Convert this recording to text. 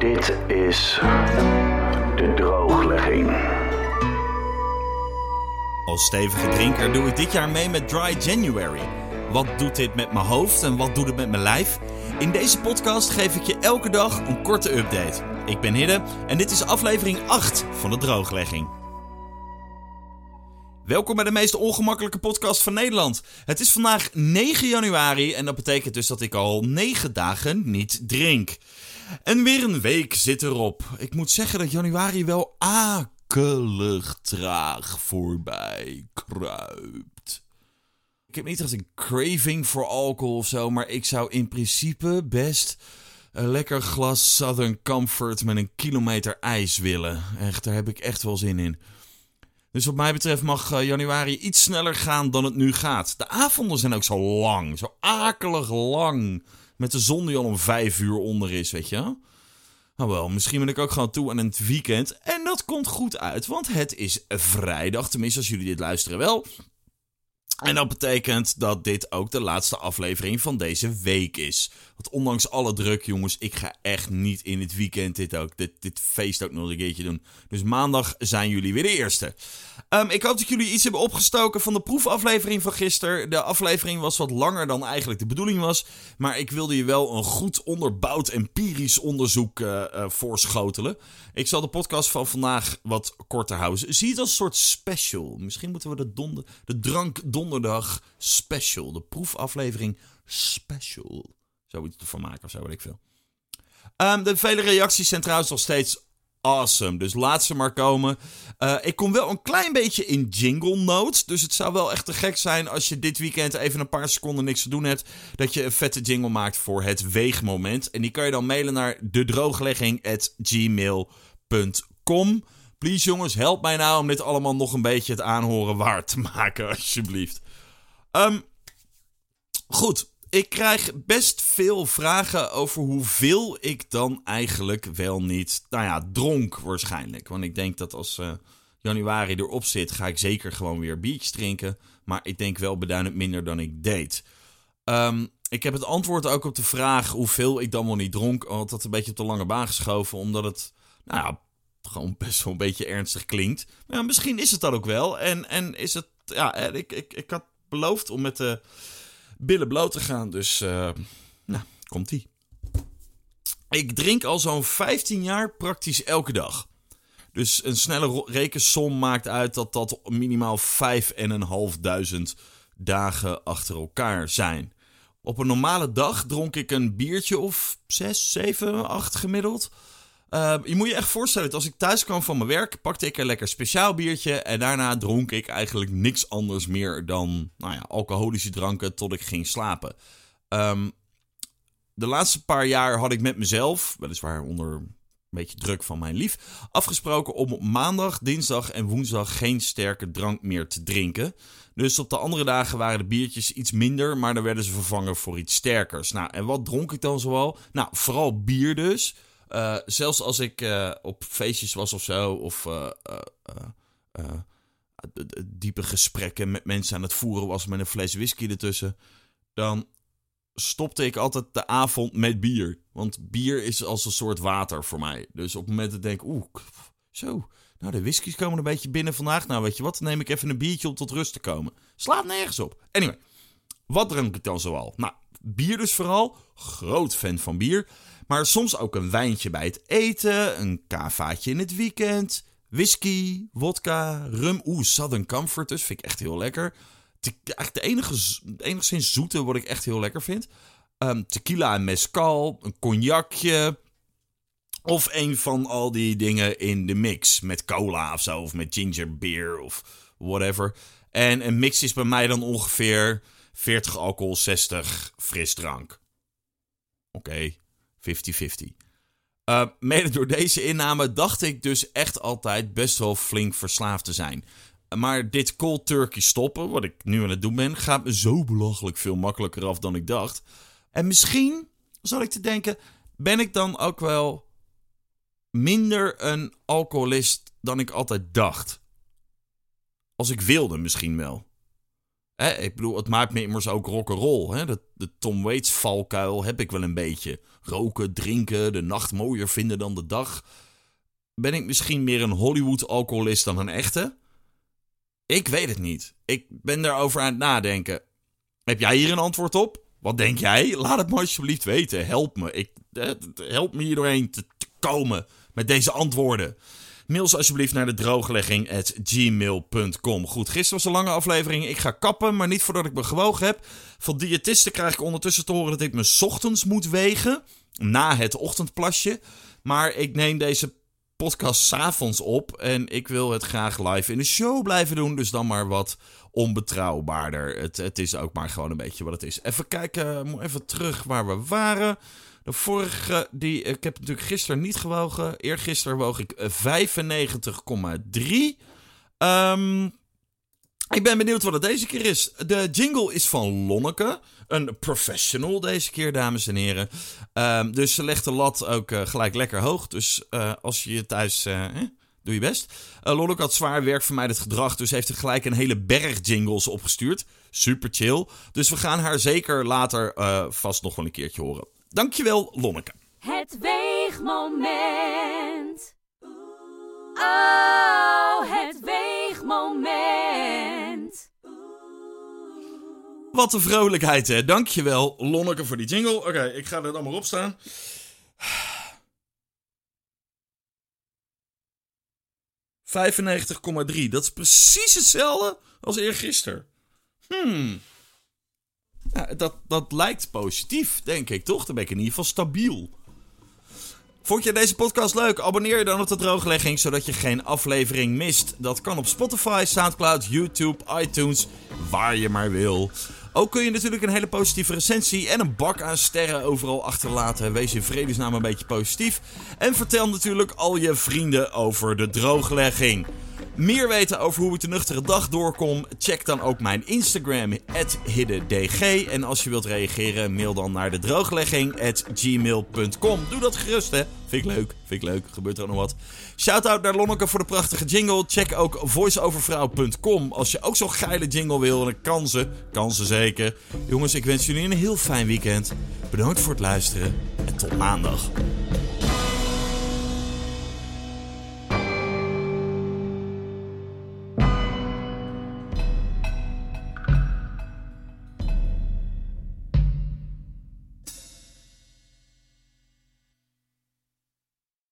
Dit is de drooglegging. Als stevige drinker doe ik dit jaar mee met Dry January. Wat doet dit met mijn hoofd en wat doet het met mijn lijf? In deze podcast geef ik je elke dag een korte update. Ik ben Hidde en dit is aflevering 8 van de drooglegging. Welkom bij de meest ongemakkelijke podcast van Nederland. Het is vandaag 9 januari en dat betekent dus dat ik al 9 dagen niet drink. En weer een week zit erop. Ik moet zeggen dat januari wel akelig traag voorbij kruipt. Ik heb niet echt een craving voor alcohol of zo, maar ik zou in principe best een lekker glas Southern Comfort met een kilometer ijs willen. Echt, daar heb ik echt wel zin in. Dus wat mij betreft mag eh, januari iets sneller gaan dan het nu gaat. De avonden zijn ook zo lang, zo akelig lang. Met de zon die al om vijf uur onder is, weet je. Nou wel, misschien ben ik ook gewoon toe aan het weekend. En dat komt goed uit, want het is vrijdag. Tenminste, als jullie dit luisteren wel. En dat betekent dat dit ook de laatste aflevering van deze week is. Ondanks alle druk, jongens, ik ga echt niet in het weekend dit ook, dit, dit feest ook nog een keertje doen. Dus maandag zijn jullie weer de eerste. Um, ik hoop dat jullie iets hebben opgestoken van de proefaflevering van gisteren. De aflevering was wat langer dan eigenlijk de bedoeling was. Maar ik wilde je wel een goed onderbouwd empirisch onderzoek uh, uh, voorschotelen. Ik zal de podcast van vandaag wat korter houden. Zie het als een soort special. Misschien moeten we de, donder, de drank donderdag special. De proefaflevering special. Zoiets ervan maken of zo, weet ik veel. Um, de vele reacties zijn trouwens nog steeds awesome. Dus laat ze maar komen. Uh, ik kom wel een klein beetje in jingle notes. Dus het zou wel echt te gek zijn als je dit weekend even een paar seconden niks te doen hebt. Dat je een vette jingle maakt voor het weegmoment. En die kan je dan mailen naar dedrooglegging.gmail.com. Please jongens, help mij nou om dit allemaal nog een beetje het aanhoren waard te maken, alsjeblieft. Um, goed, ik krijg best veel vragen over hoeveel ik dan eigenlijk wel niet, nou ja, dronk waarschijnlijk. Want ik denk dat als uh, januari erop zit, ga ik zeker gewoon weer biertjes drinken. Maar ik denk wel beduidend minder dan ik deed. Um, ik heb het antwoord ook op de vraag hoeveel ik dan wel niet dronk. Want dat een beetje op de lange baan geschoven, omdat het, nou ja, gewoon best wel een beetje ernstig klinkt. Maar misschien is het dat ook wel. En, en is het, ja, ik, ik, ik had beloofd om met de billen bloot te gaan. Dus, uh, nou, komt-ie. Ik drink al zo'n 15 jaar praktisch elke dag. Dus een snelle rekensom maakt uit dat dat minimaal 5.500 dagen achter elkaar zijn. Op een normale dag dronk ik een biertje of 6, 7, 8 gemiddeld. Uh, je moet je echt voorstellen als ik thuis kwam van mijn werk, pakte ik een lekker speciaal biertje. En daarna dronk ik eigenlijk niks anders meer dan nou ja, alcoholische dranken tot ik ging slapen. Um, de laatste paar jaar had ik met mezelf, weliswaar onder een beetje druk van mijn lief, afgesproken om op maandag, dinsdag en woensdag geen sterke drank meer te drinken. Dus op de andere dagen waren de biertjes iets minder, maar dan werden ze vervangen voor iets sterkers. Nou, en wat dronk ik dan zoal? Nou, vooral bier dus. Uh, zelfs als ik uh, op feestjes was of zo, of uh, diepe gesprekken met mensen aan het voeren was met een fles whisky ertussen, dan stopte ik altijd de avond met bier. Want bier is als een soort water voor mij. Dus op het moment dat ik denk, oeh, zo, nou de whiskies komen een beetje binnen vandaag. Nou weet je wat, dan neem ik even een biertje om tot rust te komen. Slaat nergens op. Anyway, wat drink ik dan zoal? Nou, bier dus vooral. Groot fan van bier. Maar soms ook een wijntje bij het eten, een kavaatje in het weekend, whisky, vodka, rum. Oeh, Southern Comfort dus, vind ik echt heel lekker. Eigenlijk de enige, enigszins zoete wat ik echt heel lekker vind. Um, tequila en mezcal, een cognacje. Of een van al die dingen in de mix. Met cola of zo, of met ginger beer of whatever. En een mix is bij mij dan ongeveer 40 alcohol, 60 frisdrank. Oké. 50-50. Uh, mede door deze inname dacht ik dus echt altijd best wel flink verslaafd te zijn. Maar dit cold turkey stoppen, wat ik nu aan het doen ben, gaat me zo belachelijk veel makkelijker af dan ik dacht. En misschien, zal ik te denken, ben ik dan ook wel minder een alcoholist dan ik altijd dacht. Als ik wilde, misschien wel. Hè, ik bedoel, het maakt me immers ook rock'n'roll. De, de Tom Waits valkuil heb ik wel een beetje. Roken, drinken, de nacht mooier vinden dan de dag. Ben ik misschien meer een Hollywood-alcoholist dan een echte? Ik weet het niet. Ik ben daarover aan het nadenken. Heb jij hier een antwoord op? Wat denk jij? Laat het me alsjeblieft weten. Help me. Ik, eh, help me hier doorheen te, te komen met deze antwoorden. Mail alsjeblieft naar de drooglegging.gmail.com. Goed, gisteren was een lange aflevering. Ik ga kappen, maar niet voordat ik me gewogen heb. Van diëtisten krijg ik ondertussen te horen dat ik me ochtends moet wegen. Na het ochtendplasje. Maar ik neem deze podcast 's avonds op. En ik wil het graag live in de show blijven doen. Dus dan maar wat onbetrouwbaarder. Het, het is ook maar gewoon een beetje wat het is. Even kijken, even terug waar we waren. De vorige, die, ik heb natuurlijk gisteren niet gewogen. Eergisteren woog ik 95,3. Um, ik ben benieuwd wat het deze keer is. De jingle is van Lonneke. Een professional deze keer, dames en heren. Um, dus ze legt de lat ook uh, gelijk lekker hoog. Dus uh, als je je thuis... Eh, doe je best. Uh, Lonneke had zwaar werk voor mij het gedrag. Dus heeft er gelijk een hele berg jingles opgestuurd. Super chill. Dus we gaan haar zeker later vast nog wel een keertje horen. Dankjewel, Lonneke. Het weegmoment. Oh, het weegmoment. Wat een vrolijkheid, hè. Dankjewel, Lonneke, voor die jingle. Oké, okay, ik ga er dan maar op staan. ...95,3. Dat is precies hetzelfde als eergisteren. Hmm... Dat, dat lijkt positief, denk ik, toch? Dan ben ik in ieder geval stabiel. Vond je deze podcast leuk? Abonneer je dan op de drooglegging, zodat je geen aflevering mist. Dat kan op Spotify, Soundcloud, YouTube, iTunes, waar je maar wil. Ook kun je natuurlijk een hele positieve recensie en een bak aan sterren overal achterlaten. Wees in vredesnaam een beetje positief. En vertel natuurlijk al je vrienden over de drooglegging. Meer weten over hoe ik de nuchtere dag doorkom? Check dan ook mijn Instagram, hiddendg. En als je wilt reageren, mail dan naar de drooglegging.gmail.com. Doe dat gerust, hè? Vind ik leuk, vind ik leuk. Gebeurt er ook nog wat. Shout-out naar Lonneke voor de prachtige jingle. Check ook voiceovervrouw.com als je ook zo'n geile jingle wil. En dan kan ze, kan ze zeker. Jongens, ik wens jullie een heel fijn weekend. Bedankt voor het luisteren en tot maandag.